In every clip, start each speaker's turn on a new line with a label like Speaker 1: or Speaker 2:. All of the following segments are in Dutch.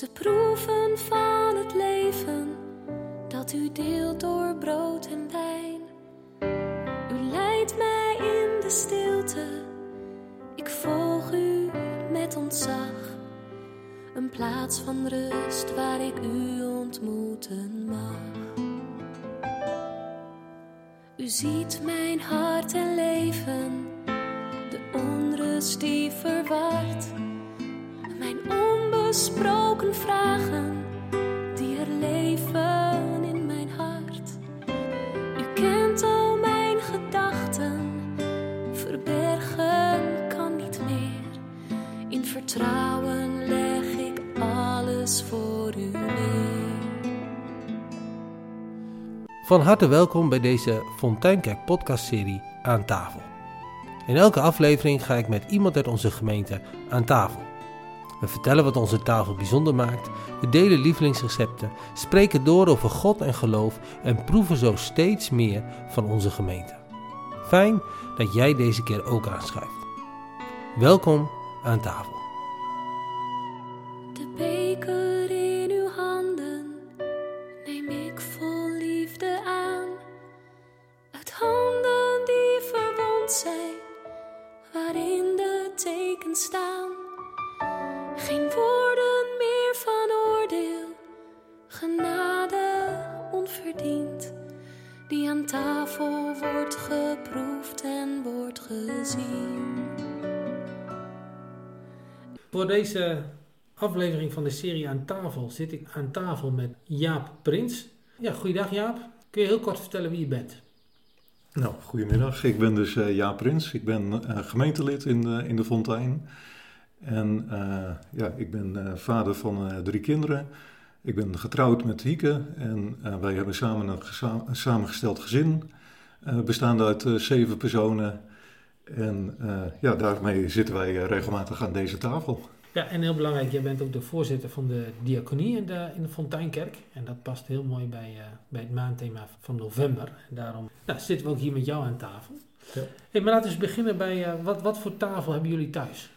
Speaker 1: Te proeven van het leven dat u deelt door brood en wijn. U leidt mij in de stilte, ik volg u met ontzag. Een plaats van rust waar ik u ontmoeten mag. U ziet mijn hart en leven, de onrust die verwart. Mijn onbesproken vragen die er leven in mijn hart. U kent al mijn gedachten, verbergen kan niet meer. In vertrouwen leg ik alles voor u neer.
Speaker 2: Van harte welkom bij deze Fonteinkerk podcastserie Aan tafel. In elke aflevering ga ik met iemand uit onze gemeente aan tafel. We vertellen wat onze tafel bijzonder maakt, we delen lievelingsrecepten, spreken door over God en geloof en proeven zo steeds meer van onze gemeente. Fijn dat jij deze keer ook aanschuift. Welkom aan tafel. Deze aflevering van de serie aan tafel zit ik aan tafel met Jaap Prins. Ja, goeiedag Jaap. Kun je heel kort vertellen wie je bent?
Speaker 3: Nou, goedemiddag. Ik ben dus eh Jaap Prins. Ik ben eh, gemeentelid in de, in de Fontein. En eh, ja, ik ben vader van drie kinderen. Ik ben getrouwd met Hieke en wij hebben samen een, een samengesteld gezin. bestaande uit zeven personen. En ja, daarmee zitten wij regelmatig aan deze tafel.
Speaker 2: Ja, en heel belangrijk, jij bent ook de voorzitter van de diaconie in de, in de Fonteinkerk. En dat past heel mooi bij, eh, bij het maandthema van november. En daarom nou, zitten we ook hier met jou aan tafel.
Speaker 3: Ja.
Speaker 2: Hey, maar laten we eens beginnen bij, eh, wat, wat voor tafel hebben jullie thuis?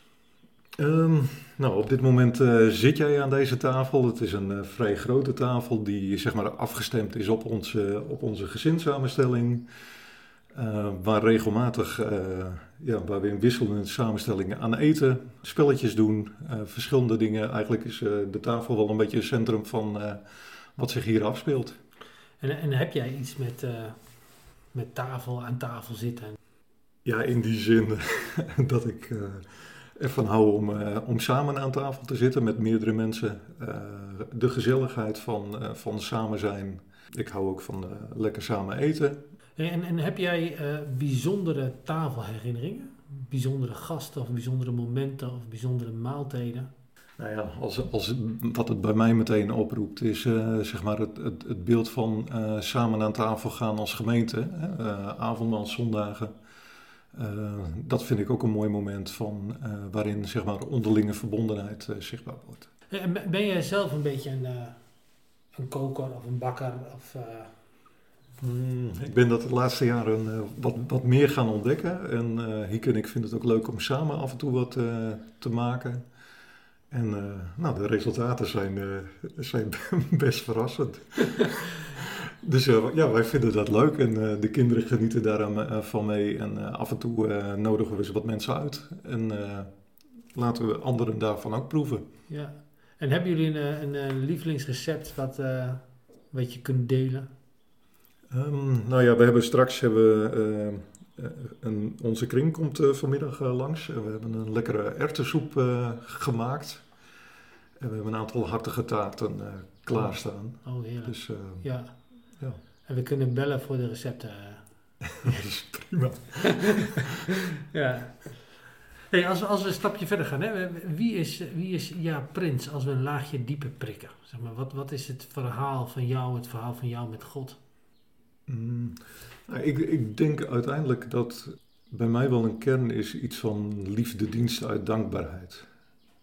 Speaker 3: Ehm, nou, op dit moment eh, zit jij aan deze tafel. Het is een vrij grote tafel die zeg maar afgestemd is op onze, op onze gezinssamenstelling. Eh, waar regelmatig, eh, ja, waar we in wisselende samenstellingen aan eten, spelletjes doen, eh, verschillende dingen. Eigenlijk is de tafel wel een beetje het centrum van wat zich hier afspeelt.
Speaker 2: En, en heb jij iets met, met tafel, aan tafel zitten?
Speaker 3: Ja, in die zin dat ik ervan hou om, om samen aan tafel te zitten met meerdere mensen. De gezelligheid van, van samen zijn. Ik hou ook van eh, lekker samen eten.
Speaker 2: En, en heb jij eh, bijzondere tafelherinneringen? Bijzondere gasten of bijzondere momenten of bijzondere maaltijden?
Speaker 3: Nou ja, als, als, wat het bij mij meteen oproept is eh, zeg maar het, het, het beeld van samen aan tafel gaan als gemeente. Hè? eh, avondmaalszondagen. Eh, dat vind ik ook een mooi moment van, waarin zeg maar, onderlinge verbondenheid zichtbaar wordt.
Speaker 2: En ben- jij zelf een beetje een, een koker of een bakker? Of, eh,
Speaker 3: Hmm, ik ben dat de laatste jaren eh, wat, wat meer gaan ontdekken. En eh Hieke en ik vinden het ook leuk om samen af en toe wat te maken. En nou, de resultaten zijn, zijn best verrassend. dus ja, wij vinden dat leuk en de kinderen genieten daar eh, van mee. En af en toe nodigen we eens wat mensen uit. En laten we anderen daarvan ook proeven.
Speaker 2: ja. En hebben jullie een, eh, een, eh, lievelingsrecept wat, eh, wat je kunt delen?
Speaker 3: Ehm, nou ja, we hebben straks hebben, we, een, onze kring komt vanmiddag langs. We hebben een lekkere erwtensoep eh, gemaakt. En we hebben een aantal hartige taarten klaarstaan.
Speaker 2: Oh, heerlijk.
Speaker 3: Dus
Speaker 2: ja.
Speaker 3: ja.
Speaker 2: En we kunnen bellen voor de recepten.
Speaker 3: dat is prima.
Speaker 2: ja. Als, we, als we een stapje verder gaan, hè, wie is, wie is Prins als we een laagje dieper prikken? Zeg maar, wat, wat is het verhaal van jou, het verhaal van jou met God?
Speaker 3: Mm, nou, ik, ik denk uiteindelijk dat bij mij wel een kern is iets van liefde, dienst uit dankbaarheid.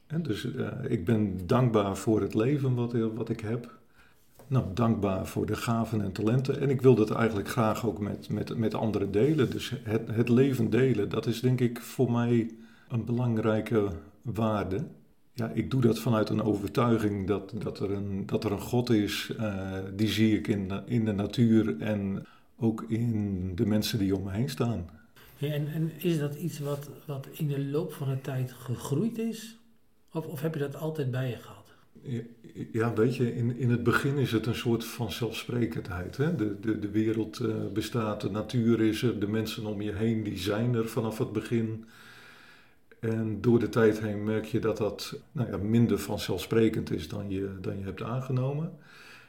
Speaker 3: Dus eh, ik ben dankbaar voor het leven wat, wat ik heb. nou, dankbaar voor de gaven en talenten. En ik wil dat eigenlijk graag ook met, met, met anderen delen. Dus het, het leven delen, dat is denk ik voor mij een belangrijke waarde. Ja, ik doe dat vanuit een overtuiging dat, dat, er, een, dat er een God is. Uh, die zie ik in, in de natuur en ook in de mensen die om me heen staan.
Speaker 2: Ja, en, en is dat iets wat, wat in de loop van de tijd gegroeid is? Of, of heb je dat altijd bij je gehad?
Speaker 3: Ja, weet je, in, in het begin is het een soort van zelfsprekendheid. Hè? De, de, de wereld uh, bestaat, de natuur is er, de mensen om je heen die zijn er vanaf het begin. En door de tijd heen merk je dat dat nou ja, minder vanzelfsprekend is dan je, dan je hebt aangenomen.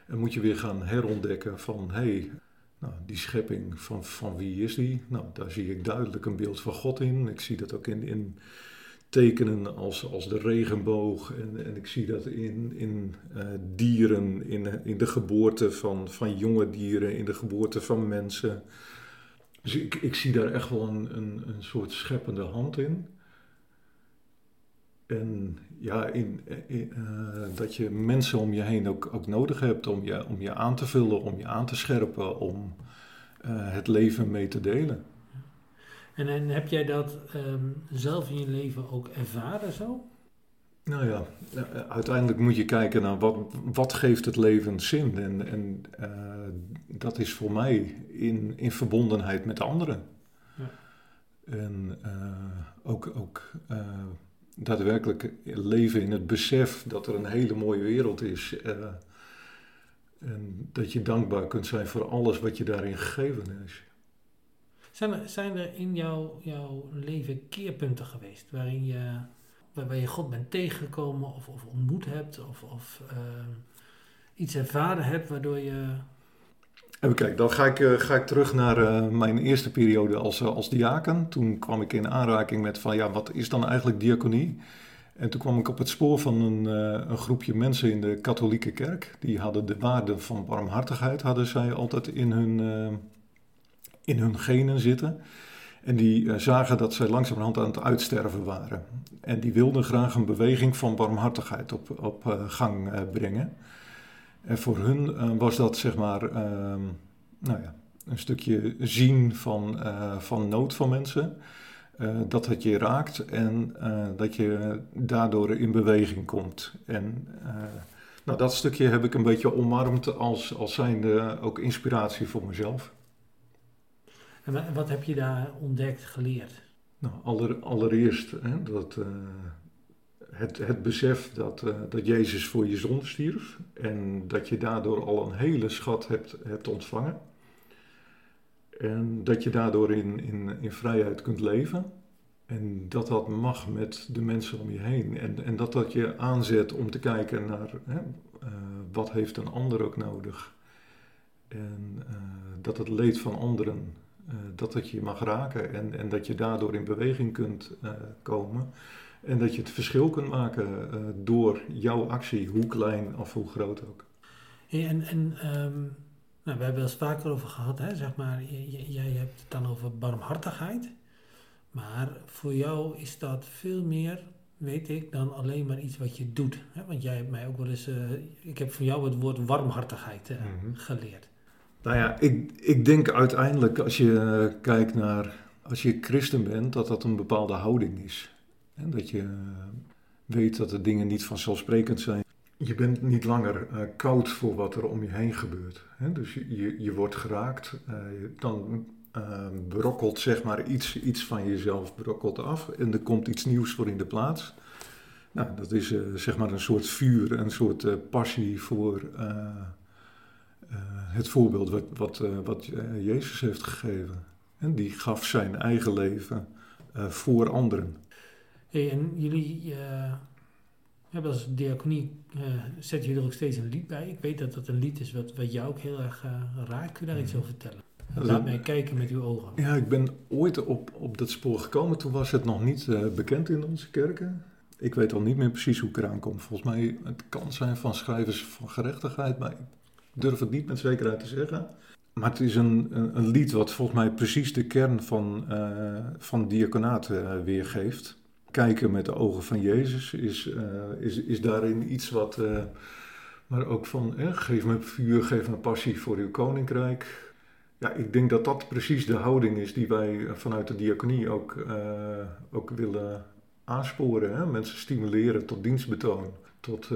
Speaker 3: En moet je weer gaan herontdekken van, hé, hey, nou, die schepping, van, van wie is die? Nou, daar zie ik duidelijk een beeld van God in. Ik zie dat ook in, in tekenen als, als de regenboog. En, en ik zie dat in, in uh, dieren, in, in de geboorte van, van jonge dieren, in de geboorte van mensen. Dus ik, ik zie daar echt wel een, een, een soort scheppende hand in. En ja, in, in uh, dat je mensen om je heen ook, ook nodig hebt om je, om je aan te vullen, om je aan te scherpen, om uh, het leven mee te delen.
Speaker 2: En, en heb jij dat um, zelf in je leven ook ervaren zo?
Speaker 3: Nou ja, uiteindelijk moet je kijken naar wat, wat geeft het leven zin. En, en uh, dat is voor mij in, in verbondenheid met anderen. Ja. En ook, ook daadwerkelijk leven in het besef dat er een hele mooie wereld is. en dat je dankbaar kunt zijn voor alles wat je daarin gegeven is.
Speaker 2: Zijn er, zijn er in jouw, jouw leven keerpunten geweest waarin je, waarbij je God bent tegengekomen of, of ontmoet hebt of, of uh, iets ervaren hebt waardoor je...
Speaker 3: Even kijken, dan ga ik, uh, ga ik terug naar uh, mijn eerste periode als, uh, als diaken. Toen kwam ik in aanraking met van ja, wat is dan eigenlijk diaconie? En toen kwam ik op het spoor van een, een, groepje mensen in de katholieke kerk. Die hadden de waarde van barmhartigheid, hadden zij altijd in hun, in hun genen zitten. En die zagen dat zij langzamerhand aan het uitsterven waren. En die wilden graag een beweging van barmhartigheid op, op gang brengen. En voor hun was dat zeg maar ehm, nou ja, een stukje zien van, van nood van mensen. dat het je raakt en dat je daardoor in beweging komt. En nou, dat stukje heb ik een beetje omarmd als, als zijnde ook inspiratie voor mezelf.
Speaker 2: En wat heb je daar ontdekt, geleerd?
Speaker 3: Nou, aller, allereerst hè, dat, uh, het, het besef dat, uh, dat Jezus voor je zonde stierf en dat je daardoor al een hele schat hebt, hebt ontvangen. En dat je daardoor in, in, in vrijheid kunt leven. En dat dat mag met de mensen om je heen. En, en dat dat je aanzet om te kijken naar hè, uh, wat heeft een ander ook nodig. En dat het leed van anderen dat het je mag raken en, en dat je daardoor in beweging kunt komen. En dat je het verschil kunt maken uh, door jouw actie, hoe klein of hoe groot ook.
Speaker 2: en en um, nou, we hebben het vaker over gehad, hè, zeg maar, jij hebt het dan over barmhartigheid. Maar voor jou is dat veel meer, weet ik, dan alleen maar iets wat je doet. Hè? Want jij hebt mij ook wel eens, ik heb van jou het woord warmhartigheid mm -hmm. geleerd.
Speaker 3: Nou ja, ik, ik denk uiteindelijk als je kijkt naar, als je christen bent, dat dat een bepaalde houding is. Dat je uh, weet dat de dingen niet vanzelfsprekend zijn. Je bent niet langer uh, koud voor wat er om je heen gebeurt. Hè? Dus je, je wordt geraakt, dan brokkelt zeg maar iets, iets van jezelf brokkelt af en er komt iets nieuws voor in de plaats. Nou, dat is zeg maar een soort vuur, een soort passie voor eh, het voorbeeld wat, wat, eh, wat eh, Jezus heeft gegeven. En die gaf zijn eigen leven voor anderen.
Speaker 2: Hey, en jullie hebben als diaconie, zetten jullie er ook steeds een lied bij. Ik weet dat dat een lied is wat, wat jou ook heel erg raakt. Kun je daar iets over vertellen? Laat mij kijken met uw ogen.
Speaker 3: Ja, ik ben ooit op, op dat spoor gekomen. Toen was het nog niet bekend in onze kerken. Ik weet al niet meer precies hoe ik eraan kom. Volgens mij, het kan zijn van schrijvers van gerechtigheid, maar durf het niet met zekerheid te zeggen. Maar het is een, een, een lied wat volgens mij precies de kern van, uh, van diaconaat uh, weergeeft. Kijken met de ogen van Jezus is, uh, is, is daarin iets wat, Maar ook van, eh, geef me vuur, geef me passie voor uw koninkrijk. Ja, ik denk dat dat precies de houding is die wij vanuit de diaconie ook, ook willen aansporen. Mensen stimuleren tot dienstbetoon. Tot,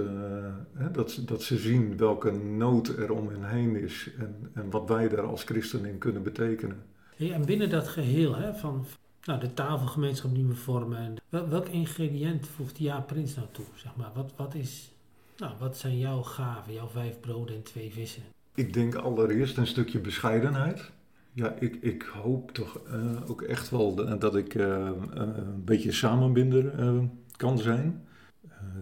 Speaker 3: hè, dat, dat ze zien welke nood er om hen heen is en, en wat wij daar als christenen kunnen betekenen.
Speaker 2: En binnen dat geheel hè, van nou, de tafelgemeenschap die we vormen, wel, welk ingrediënt voegt Ja Prins nou toe? Zeg maar? wat, wat, is, nou, wat zijn jouw gaven, jouw vijf broden en twee vissen?
Speaker 3: Ik denk allereerst een stukje bescheidenheid. Ja, ik, ik hoop toch uh, ook echt wel dat ik uh, een beetje samenbinder kan zijn.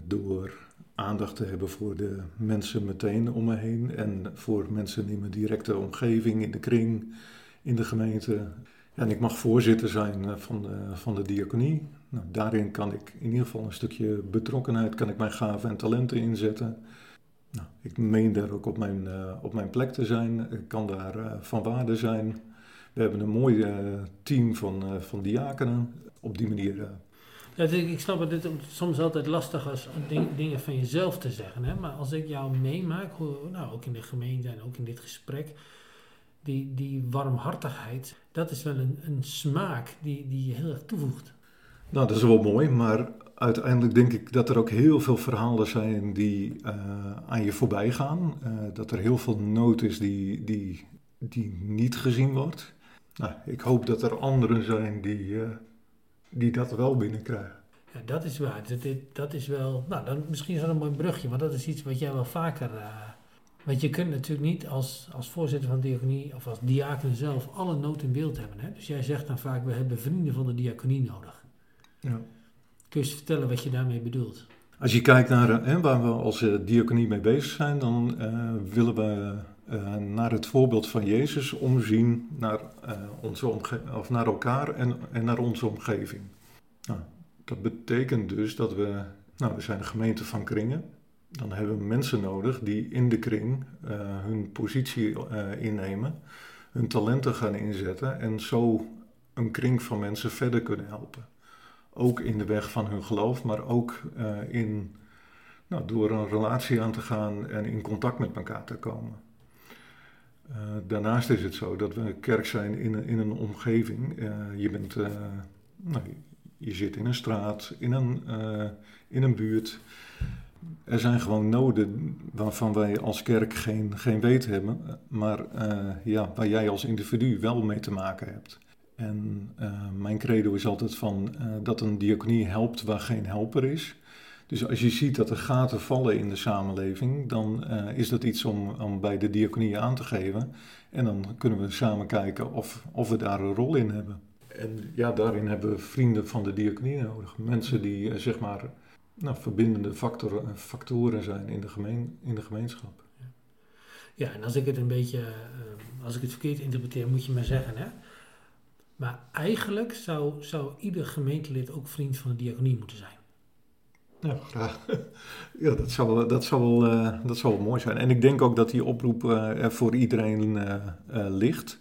Speaker 3: door aandacht te hebben voor de mensen meteen om me heen en voor mensen in mijn directe omgeving, in de kring, in de gemeente. En ik mag voorzitter zijn van de, van de diaconie. Nou, daarin kan ik in ieder geval een stukje betrokkenheid, kan ik mijn gaven en talenten inzetten. Nou, ik meen daar ook op mijn, uh, op mijn plek te zijn. Ik kan daar uh, van waarde zijn. We hebben een mooi team van, van diakenen. Op die manier.
Speaker 2: Ja, ik snap het dit soms altijd lastig als ding, dingen van jezelf te zeggen. Hè? Maar als ik jou meemaak, nou, ook in de gemeente en ook in dit gesprek, die, die warmhartigheid, dat is wel een, een smaak die, die je heel erg toevoegt.
Speaker 3: Nou, dat is wel mooi, maar uiteindelijk denk ik dat er ook heel veel verhalen zijn die uh, aan je voorbij gaan. Uh, dat er heel veel nood is die, die, die niet gezien wordt. Nou, ik hoop dat er anderen zijn die, uh, die dat wel binnenkrijgen.
Speaker 2: Ja, dat is waar. Dat, dat is wel, nou, dan, misschien is dat een mooi brugje, want dat is iets wat jij wel vaker. Want je kunt natuurlijk niet als, als voorzitter van de diaconie of als diaken zelf alle nood in beeld hebben. Hè? Dus jij zegt dan vaak: we hebben vrienden van de diaconie nodig. Ja. Kun je eens vertellen wat je daarmee bedoelt?
Speaker 3: Als je kijkt naar hè, waar we als uh, diaconie mee bezig zijn, dan uh, willen we uh, naar het voorbeeld van Jezus omzien naar, onze of naar elkaar en, en naar onze omgeving. Nou, dat betekent dus dat we, nou, we zijn een gemeente van kringen. Dan hebben we mensen nodig die in de kring hun positie innemen, hun talenten gaan inzetten en zo een kring van mensen verder kunnen helpen. Ook in de weg van hun geloof, maar ook uh, in, nou, door een relatie aan te gaan en in contact met elkaar te komen. Daarnaast is het zo dat we een kerk zijn in, een, in een omgeving. Je, bent, nou, je zit in een straat, in een, in een buurt. Er zijn gewoon noden waarvan wij als kerk geen, geen weet hebben, maar ja, waar jij als individu wel mee te maken hebt. En uh, mijn credo is altijd van uh, dat een diaconie helpt waar geen helper is. Dus als je ziet dat er gaten vallen in de samenleving, dan is dat iets om, om bij de diaconie aan te geven. En dan kunnen we samen kijken of, of we daar een rol in hebben. En ja, daarin hebben we vrienden van de diaconie nodig. Mensen die zeg maar nou, verbindende factoren, factoren zijn in de, gemeen, in de gemeenschap.
Speaker 2: Ja, en als ik het een beetje, als ik het verkeerd interpreteer, moet je maar zeggen, hè? Maar eigenlijk zou, zou ieder gemeentelid ook vriend van de diaconie moeten zijn.
Speaker 3: Ja, graag. Ja, dat zou, wel, dat, zou wel, uh, dat zou wel mooi zijn. En ik denk ook dat die oproep uh, er voor iedereen ligt.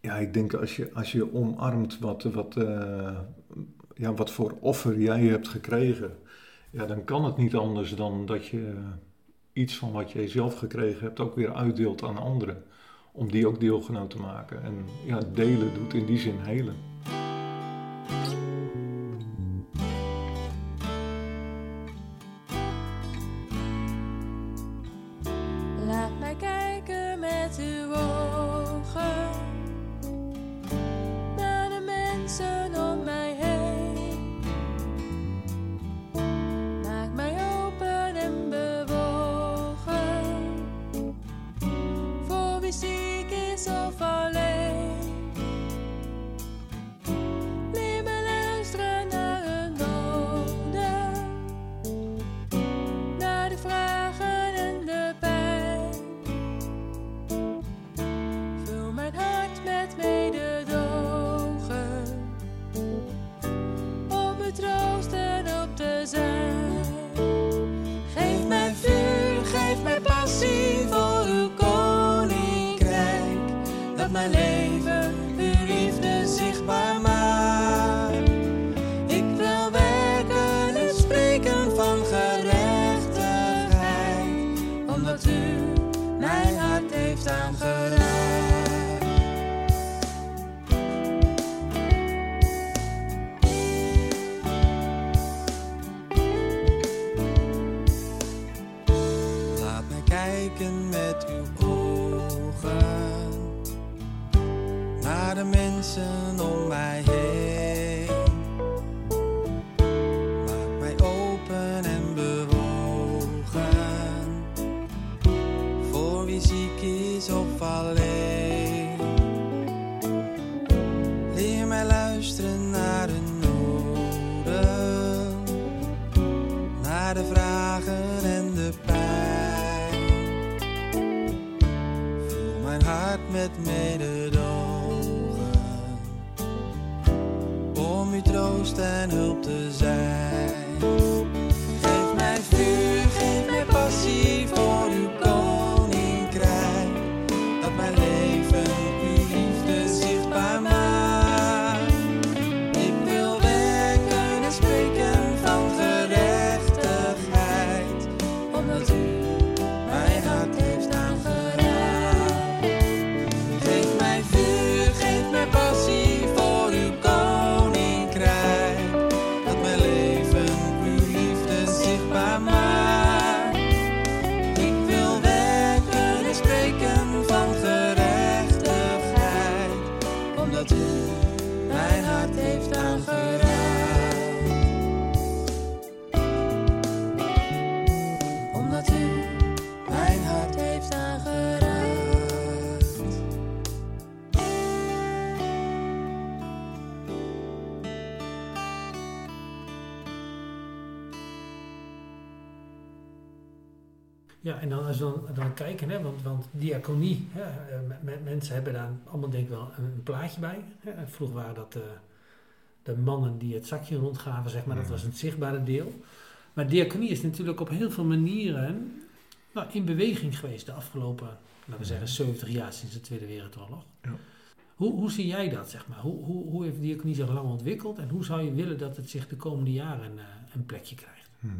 Speaker 3: Ja, ik denk als je, als je omarmt wat, wat, ja, wat voor offer jij hebt gekregen, ja, dan kan het niet anders dan dat je iets van wat jij zelf gekregen hebt ook weer uitdeelt aan anderen om die ook deelgenoot te maken. En ja, delen doet in die zin helen.
Speaker 4: naar de mensen om mij heen. Maak mij open en bewogen. Voor wie ziek is of alleen. Leer mij luisteren naar de noden, naar de vragen en de pijn. Vul mijn hart met
Speaker 2: mede. En hulp te zijn. Dan kijken, hè, want, want diaconie, hè, eh, me- me- mensen hebben daar allemaal denk ik wel een, een plaatje bij. Hè. Vroeger waren dat eh, de mannen die het zakje rondgaven, zeg maar, dat was het zichtbare deel. Maar diaconie is natuurlijk op heel veel manieren nou, in beweging geweest de afgelopen, laten we zeggen, 70 jaar sinds de Tweede Wereldoorlog.
Speaker 3: Ja.
Speaker 2: Hoe, hoe zie jij dat, zeg maar? Hoe, hoe, hoe heeft diaconie zich lang ontwikkeld en hoe zou je willen dat het zich de komende jaren eh, een plekje krijgt?
Speaker 3: Mhm.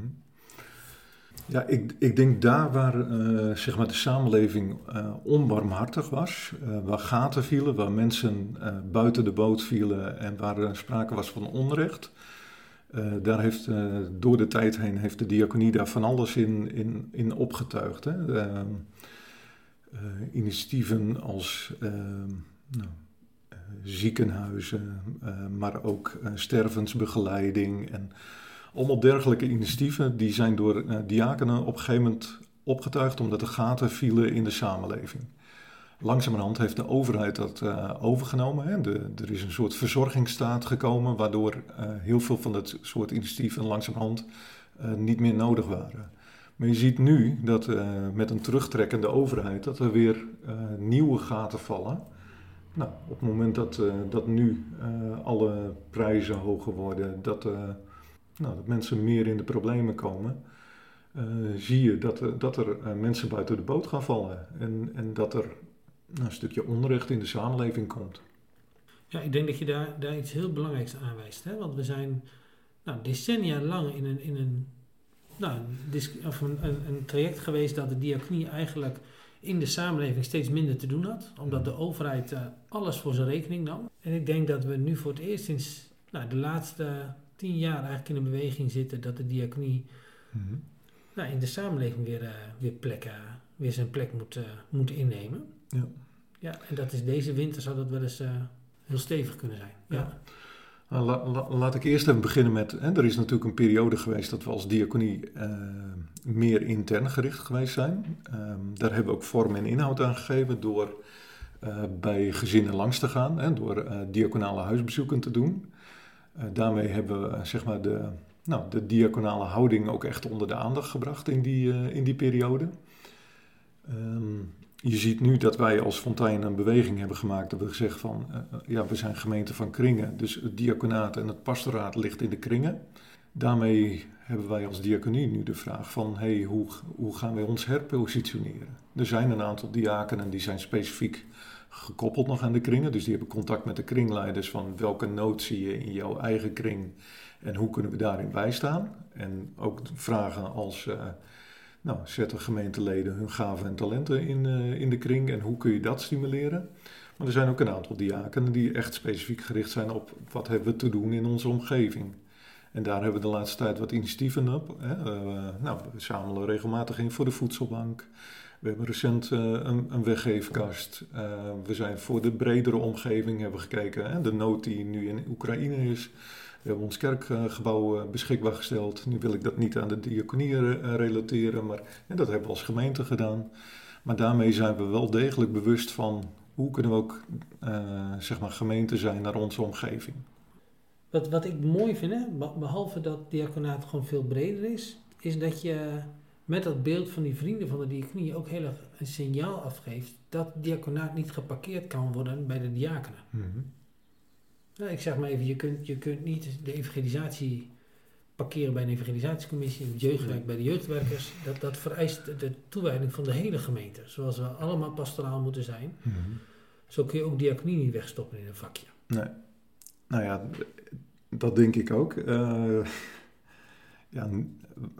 Speaker 3: Ja, ik, ik denk daar waar eh, zeg maar de samenleving eh, onbarmhartig was, eh, waar gaten vielen, waar mensen buiten de boot vielen en waar er sprake was van onrecht. daar heeft door de tijd heen heeft de diaconie daar van alles in, in, in opgetuigd. Hè? Initiatieven als nou, ziekenhuizen, maar ook stervensbegeleiding en allemaal dergelijke initiatieven die zijn door eh, diakenen op een gegeven moment opgetuigd omdat er gaten vielen in de samenleving. Langzamerhand heeft de overheid dat eh, overgenomen. Hè. De, er is een soort verzorgingsstaat gekomen waardoor eh, heel veel van dat soort initiatieven langzamerhand eh, niet meer nodig waren. Maar je ziet nu dat met een terugtrekkende overheid dat er weer nieuwe gaten vallen. Nou, op het moment dat, dat nu alle prijzen hoger worden, dat, nou, dat mensen meer in de problemen komen, eh, zie je dat, er- dat er eh, mensen buiten de boot gaan vallen. En, en dat er nou, een stukje onrecht in de samenleving komt.
Speaker 2: Ja, ik denk dat je daar, daar iets heel belangrijks aanwijst. Hè? Want we zijn nou, decennia lang in een, in een, nou, een, een, traject geweest dat de diaconie eigenlijk in de samenleving steeds minder te doen had. Omdat de overheid eh, alles voor zijn rekening nam. En ik denk dat we nu voor het eerst sinds nou, de laatste tien jaar eigenlijk in een beweging zitten dat de diaconie nou, in de samenleving weer, eh, weer, plekken, weer zijn plek moet, eh, moet innemen.
Speaker 3: Ja.
Speaker 2: ja. En dat is deze winter zou dat wel eens eh, heel stevig kunnen zijn. Ja.
Speaker 3: Ja. Nou, la- la- laat ik eerst even beginnen met. Hè, er is natuurlijk een periode geweest dat we als diaconie eh, meer intern gericht geweest zijn. Ehm, daar hebben we ook vorm en inhoud aan gegeven door eh, bij gezinnen langs te gaan, hè, door eh, diaconale huisbezoeken te doen. Eh, daarmee hebben we eh, zeg maar de, nou, de diaconale houding ook echt onder de aandacht gebracht in die, eh, in die periode. Ehm, je ziet nu dat wij als Fontein een beweging hebben gemaakt. Dat we gezegd van, ja, we zijn gemeente van kringen. Dus het diaconaat en het pastoraat ligt in de kringen. Daarmee hebben wij als diaconie nu de vraag van, hey, hoe, hoe gaan wij ons herpositioneren? Er zijn een aantal diakenen die zijn specifiek gekoppeld nog aan de kringen. Dus die hebben contact met de kringleiders van welke nood zie je in jouw eigen kring en hoe kunnen we daarin bijstaan. En ook vragen als... eh, nou, zetten gemeenteleden hun gaven en talenten in, eh, in de kring en hoe kun je dat stimuleren? Maar er zijn ook een aantal diakenen die echt specifiek gericht zijn op wat hebben we te doen in onze omgeving. En daar hebben we de laatste tijd wat initiatieven op. Hè. Nou, we zamelen regelmatig in voor de voedselbank. We hebben recent eh, een, een weggeefkast. Eh, we zijn voor de bredere omgeving hebben gekeken. Hè. De nood die nu in Oekraïne is. We hebben ons kerkgebouw eh, beschikbaar gesteld. Nu wil ik dat niet aan de diaconie relateren, maar en dat hebben we als gemeente gedaan. Maar daarmee zijn we wel degelijk bewust van hoe kunnen we ook eh, zeg maar gemeente zijn naar onze omgeving.
Speaker 2: Wat, wat ik mooi vind, hè, be- behalve dat diaconaat gewoon veel breder is, is dat je met dat beeld van die vrienden van de diaconie ook heel erg een signaal afgeeft dat diaconaat niet geparkeerd kan worden bij de diakenen.
Speaker 3: Mhm.
Speaker 2: Nou, ik zeg maar even, je kunt, je kunt niet de evangelisatie parkeren bij een evangelisatiecommissie, het jeugdwerk bij de jeugdwerkers. Dat, dat vereist de toewijding van de hele gemeente. Zoals we allemaal pastoraal moeten zijn.
Speaker 3: Mhm.
Speaker 2: Zo kun je ook diaconie niet wegstoppen in een vakje.
Speaker 3: Nee. Nou ja, dat denk ik ook. Eh, ja,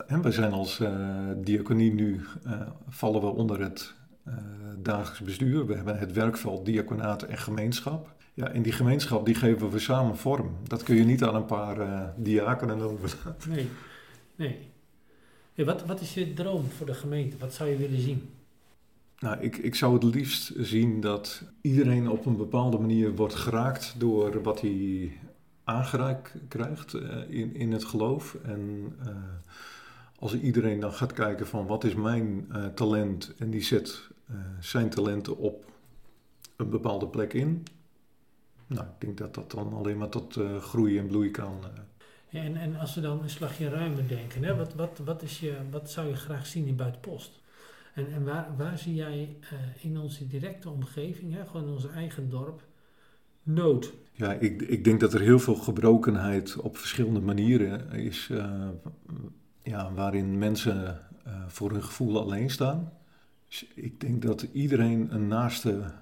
Speaker 3: en we zijn als uh, diaconie nu, uh, vallen we onder het dagelijks bestuur. We hebben het werkveld diaconaat en gemeenschap. Ja, in die gemeenschap die geven we samen vorm. Dat kun je niet aan een paar diakenen overlaten.
Speaker 2: Nee, nee. Wat, wat is je droom voor de gemeente? Wat zou je willen zien?
Speaker 3: Nou, ik, ik zou het liefst zien dat iedereen op een bepaalde manier wordt geraakt door wat hij aangereikt krijgt uh, in, in het geloof. En uh, als iedereen dan gaat kijken van wat is mijn uh, talent en die zet zijn talenten op een bepaalde plek in. Nou, ik denk dat dat dan alleen maar tot groei en bloei kan.
Speaker 2: En, en als we dan een slagje ruimer denken, hè, wat, wat, wat, is je, wat zou je graag zien in Buitenpost? En, en waar, waar zie jij in onze directe omgeving, hè, gewoon in onze eigen dorp, nood?
Speaker 3: Ja, ik, ik denk dat er heel veel gebrokenheid op verschillende manieren is, uh, ja, waarin mensen uh, voor hun gevoel alleen staan. Dus ik denk dat iedereen een naaste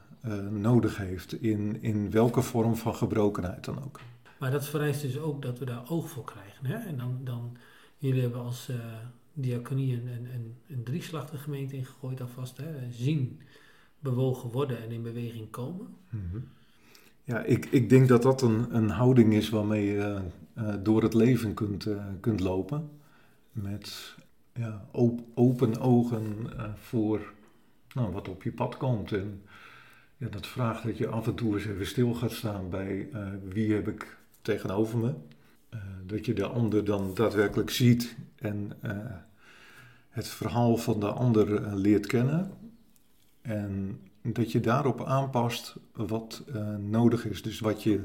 Speaker 3: nodig heeft, in, in welke vorm van gebrokenheid dan ook.
Speaker 2: Maar dat vereist dus ook dat we daar oog voor krijgen. Hè? En dan, dan jullie hebben als diaconie een, een, een drieslachtige gemeente ingegooid alvast. Hè? Zien, bewogen worden en in beweging komen.
Speaker 3: -hmm. Ja, ik, ik denk dat dat een, een houding is waarmee je uh, door het leven kunt, uh, kunt lopen. Met ja, op, open ogen uh, voor nou, wat op je pad komt. En ja, dat vraagt dat je af en toe eens even stil gaat staan bij wie heb ik tegenover me. dat je de ander dan daadwerkelijk ziet en het verhaal van de ander leert kennen. En dat je daarop aanpast wat uh, nodig is. Dus wat je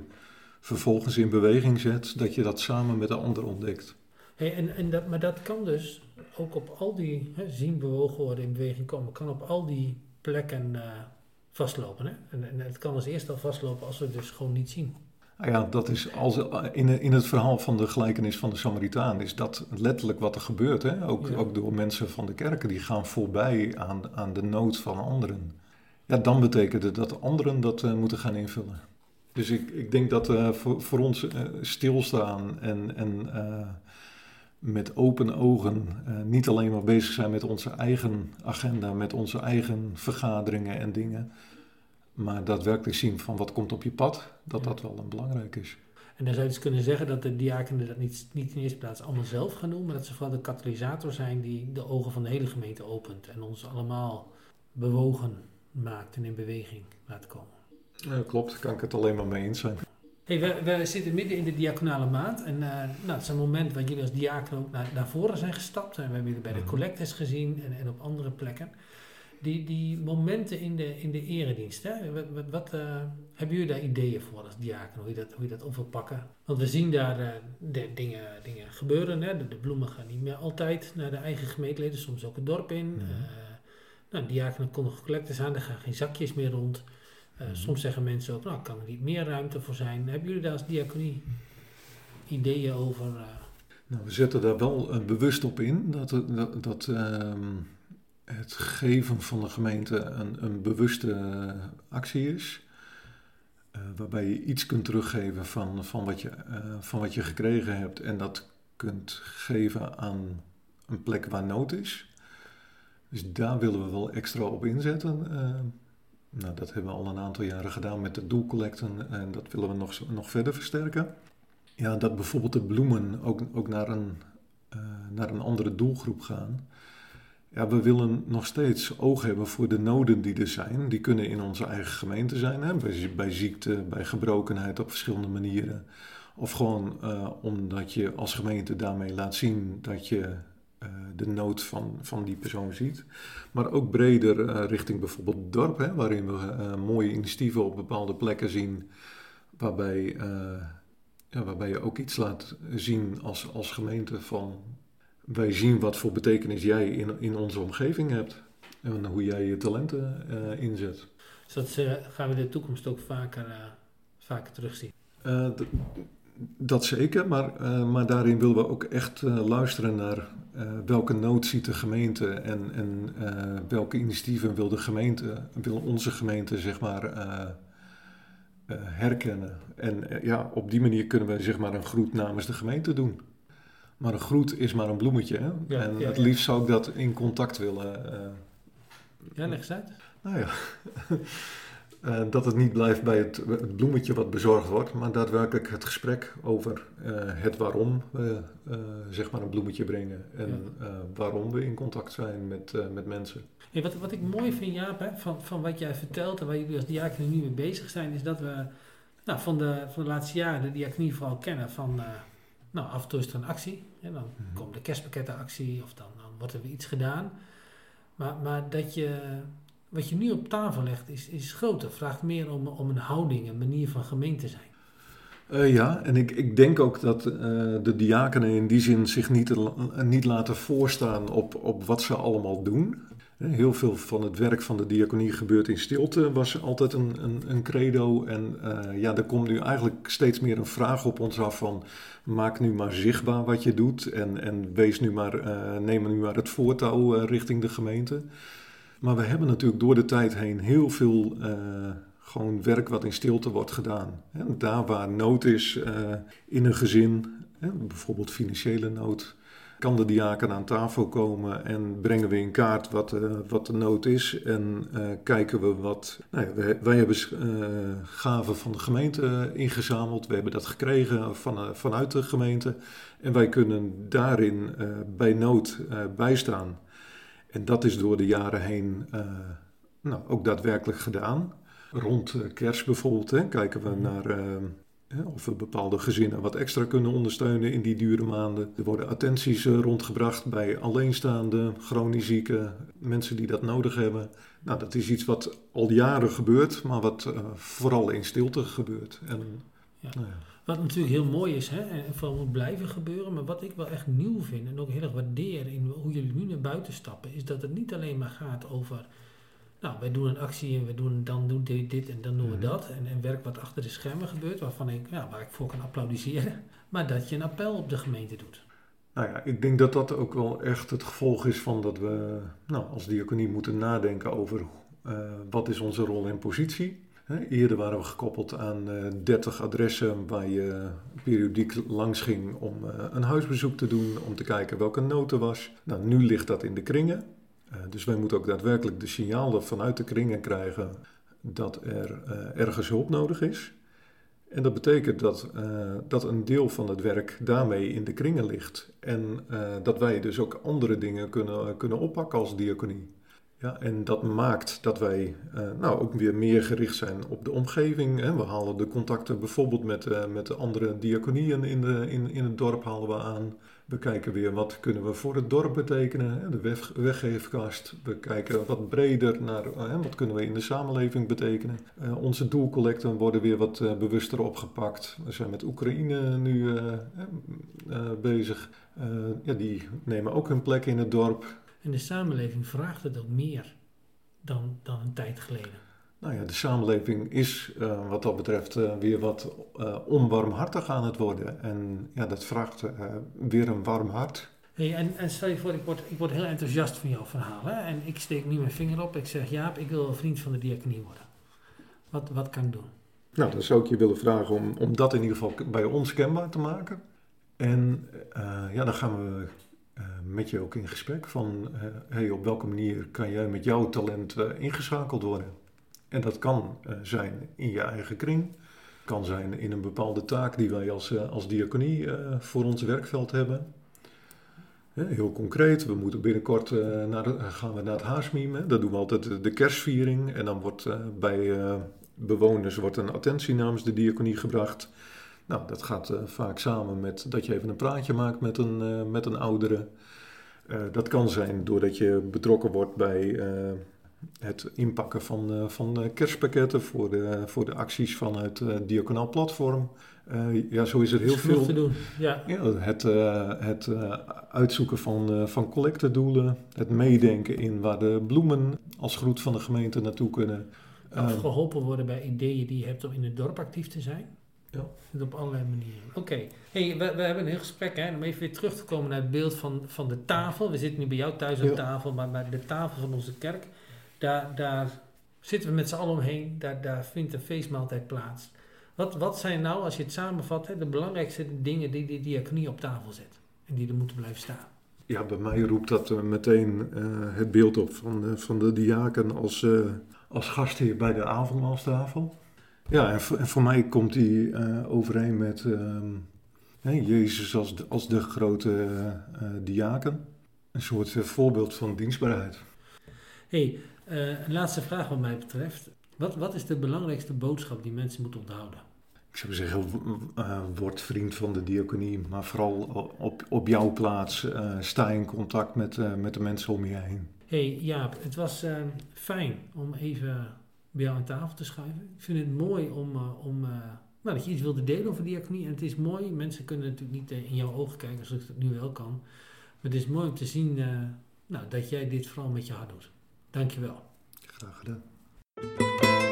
Speaker 3: vervolgens in beweging zet, dat je dat samen met de ander ontdekt.
Speaker 2: Hey, en, en dat, maar dat kan dus ook op al die hè, zien, bewogen worden, in beweging komen, kan op al die plekken uh, vastlopen. Hè? En, het kan als eerste al vastlopen als we het dus gewoon niet zien.
Speaker 3: Nou ja, dat is als, in, in het verhaal van de gelijkenis van de Samaritaan is dat letterlijk wat er gebeurt. Hè? Ook, ja. ook door mensen van de kerken, die gaan voorbij aan, aan de nood van anderen ja, dan betekent het dat anderen dat uh, moeten gaan invullen. Dus ik, ik denk dat uh, voor, voor ons uh, stilstaan en, en met open ogen niet alleen maar bezig zijn met onze eigen agenda, met onze eigen vergaderingen en dingen, maar daadwerkelijk zien van wat komt op je pad, dat ja. dat wel een belangrijk is.
Speaker 2: En dan zou je dus kunnen zeggen dat de diakenen dat niet, niet in eerste plaats allemaal zelf gaan doen, maar dat ze vooral de katalysator zijn die de ogen van de hele gemeente opent en ons allemaal bewogen maakt en in beweging laat komen.
Speaker 3: Ja, klopt, daar kan ik het alleen maar mee eens zijn.
Speaker 2: Hey, we, we zitten midden in de diaconale maand en uh, nou, het is een moment waar jullie als diaken ook naar, naar voren zijn gestapt. En we hebben jullie bij de collectes gezien en, en op andere plekken. Die, die momenten in de, in de eredienst, hè? wat, wat, wat uh, hebben jullie daar ideeën voor als diaken, hoe je dat, hoe je dat op wil pakken? Want we zien daar uh, de dingen, dingen gebeuren, hè? De, de, bloemen gaan niet meer altijd naar de eigen gemeenteleden, soms ook het dorp in. Mm. Nou, diakenen kondigen collectes aan, er gaan geen zakjes meer rond. Soms zeggen mensen ook, nou, kan er niet meer ruimte voor zijn. Hebben jullie daar als diaconie ideeën over?
Speaker 3: Nou, we zetten daar wel bewust op in dat, dat, dat het geven van de gemeente een, een bewuste actie is. waarbij je iets kunt teruggeven van, van, wat je, van wat je gekregen hebt en dat kunt geven aan een plek waar nood is. Dus daar willen we wel extra op inzetten. Nou, dat hebben we al een aantal jaren gedaan met de doelcollecten en dat willen we nog, nog verder versterken. Ja, dat bijvoorbeeld de bloemen ook, ook naar, een, naar een andere doelgroep gaan. Ja, we willen nog steeds oog hebben voor de noden die er zijn. Die kunnen in onze eigen gemeente zijn, hè? Bij, ziekte, bij gebrokenheid op verschillende manieren. Of gewoon uh, omdat je als gemeente daarmee laat zien dat je uh, de nood van, van die persoon ziet. Maar ook breder uh, richting bijvoorbeeld het dorp, hè, waarin we mooie initiatieven op bepaalde plekken zien, waarbij, ja, waarbij je ook iets laat zien als, als gemeente van wij zien wat voor betekenis jij in, in onze omgeving hebt. En hoe jij je talenten eh, inzet.
Speaker 2: Dus dat eh, gaan we in de toekomst ook vaker, uh, vaker terugzien?
Speaker 3: Dat zeker, maar, maar daarin willen we ook echt luisteren naar welke nood ziet de gemeente en, en welke initiatieven wil de gemeente, wil onze gemeente zeg maar herkennen. En ja, op die manier kunnen we zeg maar een groet namens de gemeente doen. Maar een groet is maar een bloemetje. Hè?
Speaker 2: Ja,
Speaker 3: en
Speaker 2: ja,
Speaker 3: het liefst zou ik dat in contact willen. Uh,
Speaker 2: ja, leg eens uit.
Speaker 3: Nou ja, uh, dat het niet blijft bij het, het, bloemetje wat bezorgd wordt, maar daadwerkelijk het gesprek over uh, het waarom we zeg maar een bloemetje brengen en waarom we in contact zijn met, met mensen.
Speaker 2: Hey, wat, wat ik mooi vind, Jaap, hè, van, van wat jij vertelt en waar jullie als diaken nu mee bezig zijn, is dat we nou, van, de, van de laatste jaren de diaconie vooral kennen van nou, af en toe is er een actie. En dan mm-hmm. komt de kerstpakkettenactie of dan, dan wordt er weer iets gedaan. Maar, maar dat je, wat je nu op tafel legt is, is groter. Vraagt meer om, om een houding, een manier van gemeente zijn.
Speaker 3: Uh, ja, en ik, ik denk ook dat uh, de diakenen in die zin zich niet, niet laten voorstaan op, op wat ze allemaal doen. Heel veel van het werk van de diaconie gebeurt in stilte, was altijd een, een, een credo. En uh, ja, er komt nu eigenlijk steeds meer een vraag op ons af van... maak nu maar zichtbaar wat je doet en, en wees nu maar, uh, neem nu maar het voortouw uh, richting de gemeente. Maar we hebben natuurlijk door de tijd heen heel veel gewoon werk wat in stilte wordt gedaan. Daar waar nood is in een gezin, bijvoorbeeld financiële nood kan de diaken aan tafel komen en brengen we in kaart wat, uh, wat de nood is en uh, kijken we wat. Nou ja, wij, wij, hebben uh, gaven van de gemeente ingezameld, we hebben dat gekregen van, vanuit de gemeente en wij kunnen daarin bij nood bijstaan. En dat is door de jaren heen nou, ook daadwerkelijk gedaan. Rond kerst bijvoorbeeld hè, kijken we naar of we bepaalde gezinnen wat extra kunnen ondersteunen in die dure maanden. Er worden attenties rondgebracht bij alleenstaande, chronisch zieken, mensen die dat nodig hebben. Nou, dat is iets wat al jaren gebeurt, maar wat uh, vooral in stilte gebeurt. En,
Speaker 2: ja. Nou ja. Wat natuurlijk heel mooi is, hè, en vooral moet blijven gebeuren, maar wat ik wel echt nieuw vind en ook heel erg waardeer in hoe jullie nu naar buiten stappen, is dat het niet alleen maar gaat over nou, wij doen een actie en we doen, dan doen dit en dan doen we dat. En, en werk wat achter de schermen gebeurt, waarvan ik, ja, waar ik voor kan applaudisseren. Maar dat je een appel op de gemeente doet.
Speaker 3: Nou ja, ik denk dat dat ook wel echt het gevolg is van dat we nou, als diaconie moeten nadenken over uh, wat is onze rol en positie. He, eerder waren we gekoppeld aan uh, 30 adressen waar je periodiek langs ging om uh, een huisbezoek te doen, om te kijken welke nood er was. Nou, nu ligt dat in de kringen. Uh, dus wij moeten ook daadwerkelijk de signalen vanuit de kringen krijgen dat er uh, ergens hulp nodig is. En dat betekent dat, uh, dat een deel van het werk daarmee in de kringen ligt. En dat wij dus ook andere dingen kunnen, kunnen oppakken als diaconie. Ja, en dat maakt dat wij nou, ook weer meer gericht zijn op de omgeving. Hè. We halen de contacten bijvoorbeeld met, met de andere diaconieën in, de, in, in het dorp halen we aan. We kijken weer wat kunnen we voor het dorp betekenen, de weg, weggeefkast. We kijken wat breder naar hè, wat kunnen we in de samenleving betekenen. Uh, onze doelcollecten worden weer wat uh, bewuster opgepakt. We zijn met Oekraïne nu bezig. ja, die nemen ook hun plek in het dorp.
Speaker 2: En de samenleving vraagt het ook meer dan, dan een tijd geleden.
Speaker 3: Nou ja, de samenleving is uh, wat dat betreft uh, weer wat uh, onwarmhartig aan het worden. En ja, dat vraagt weer een warm hart.
Speaker 2: Hey, en, en stel je voor, ik word, ik word heel enthousiast van jouw verhaal. Hè? En ik steek nu mijn vinger op. Ik zeg, Jaap, ik wil een vriend van de diaconie worden. Wat, wat kan ik doen?
Speaker 3: Nou, dan zou ik je willen vragen om, om dat in ieder geval bij ons kenbaar te maken. En ja, dan gaan we met je ook in gesprek van... hey, op welke manier kan jij met jouw talent ingeschakeld worden? En dat kan uh, zijn in je eigen kring, kan zijn in een bepaalde taak die wij als, uh, als diaconie uh, voor ons werkveld hebben. heel concreet, we moeten binnenkort naar gaan we naar het Haasmiem. Dat doen we altijd de kerstviering. En dan wordt bij bewoners wordt een attentie namens de diaconie gebracht. Nou, dat gaat vaak samen met dat je even een praatje maakt met een, met een oudere. dat kan zijn doordat je betrokken wordt bij het inpakken van, eh, van eh, kerstpakketten voor de, voor de acties vanuit het Diaconaal Platform. Eh, ja, zo is er heel
Speaker 2: is
Speaker 3: veel.
Speaker 2: te doen. Ja.
Speaker 3: Ja, het eh, het eh, uitzoeken van, eh van collectedoelen, het meedenken in waar de bloemen als groet van de gemeente naartoe kunnen.
Speaker 2: Of
Speaker 3: Eh,
Speaker 2: geholpen worden bij ideeën die je hebt om in het dorp actief te zijn.
Speaker 3: Ja.
Speaker 2: Op allerlei manieren. Oké, hey, we, we hebben een heel gesprek. Hè, om even weer terug te komen naar het beeld van, van de tafel. We zitten nu bij jou thuis aan
Speaker 3: Ja.
Speaker 2: tafel, maar bij de tafel van onze kerk, daar, daar zitten we met z'n allen omheen. Daar, daar vindt een feestmaaltijd plaats. Wat, wat zijn nou, als je het samenvat, hè, de belangrijkste dingen die die diaconie op tafel zet? En die er moeten blijven staan.
Speaker 3: Ja, bij mij roept dat eh, meteen eh, het beeld op van, van de diaken als, eh, als gastheer bij de avondmaalstafel. Ja, en voor, en voor mij komt die overeen met ehm, Jezus als de, als de grote diaken. Een soort voorbeeld van dienstbaarheid.
Speaker 2: hey, eh, een laatste vraag wat mij betreft. Wat, wat is de belangrijkste boodschap die mensen moeten onthouden?
Speaker 3: Ik zou zeggen, eh, word vriend van de diaconie, maar vooral op, op jouw plaats eh, sta in contact met, met de mensen om je heen.
Speaker 2: hey, Jaap, het was fijn om even bij jou aan tafel te schuiven. Ik vind het mooi om, om nou, dat je iets wilde delen over diaconie. En het is mooi, mensen kunnen natuurlijk niet in jouw ogen kijken zoals ik dat nu wel kan. Maar het is mooi om te zien nou, dat jij dit vooral met je hart doet. Dankjewel.
Speaker 3: Graag gedaan.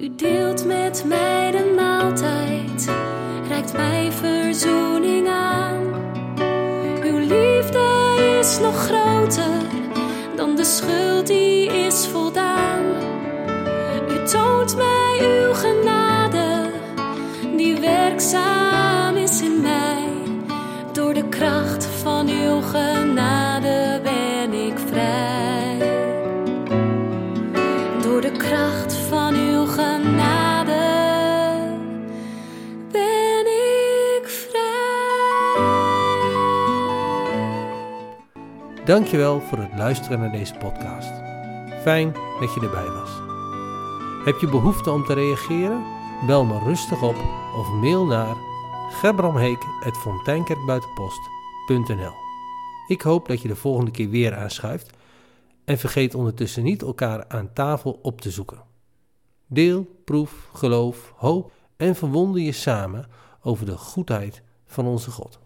Speaker 1: U deelt met mij de maaltijd, reikt mij verzoening aan. Uw liefde is nog groter dan de schuld die is voldaan. U toont mij
Speaker 2: Dankjewel voor het luisteren naar deze podcast. Fijn dat je erbij was. Heb je behoefte om te reageren? Bel me rustig op of mail naar gebramheek.fonteinkerkbuitenpost.nl Ik hoop dat je de volgende keer weer aanschuift en vergeet ondertussen niet elkaar aan tafel op te zoeken. Deel, proef, geloof, hoop en verwonder je samen over de goedheid van onze God.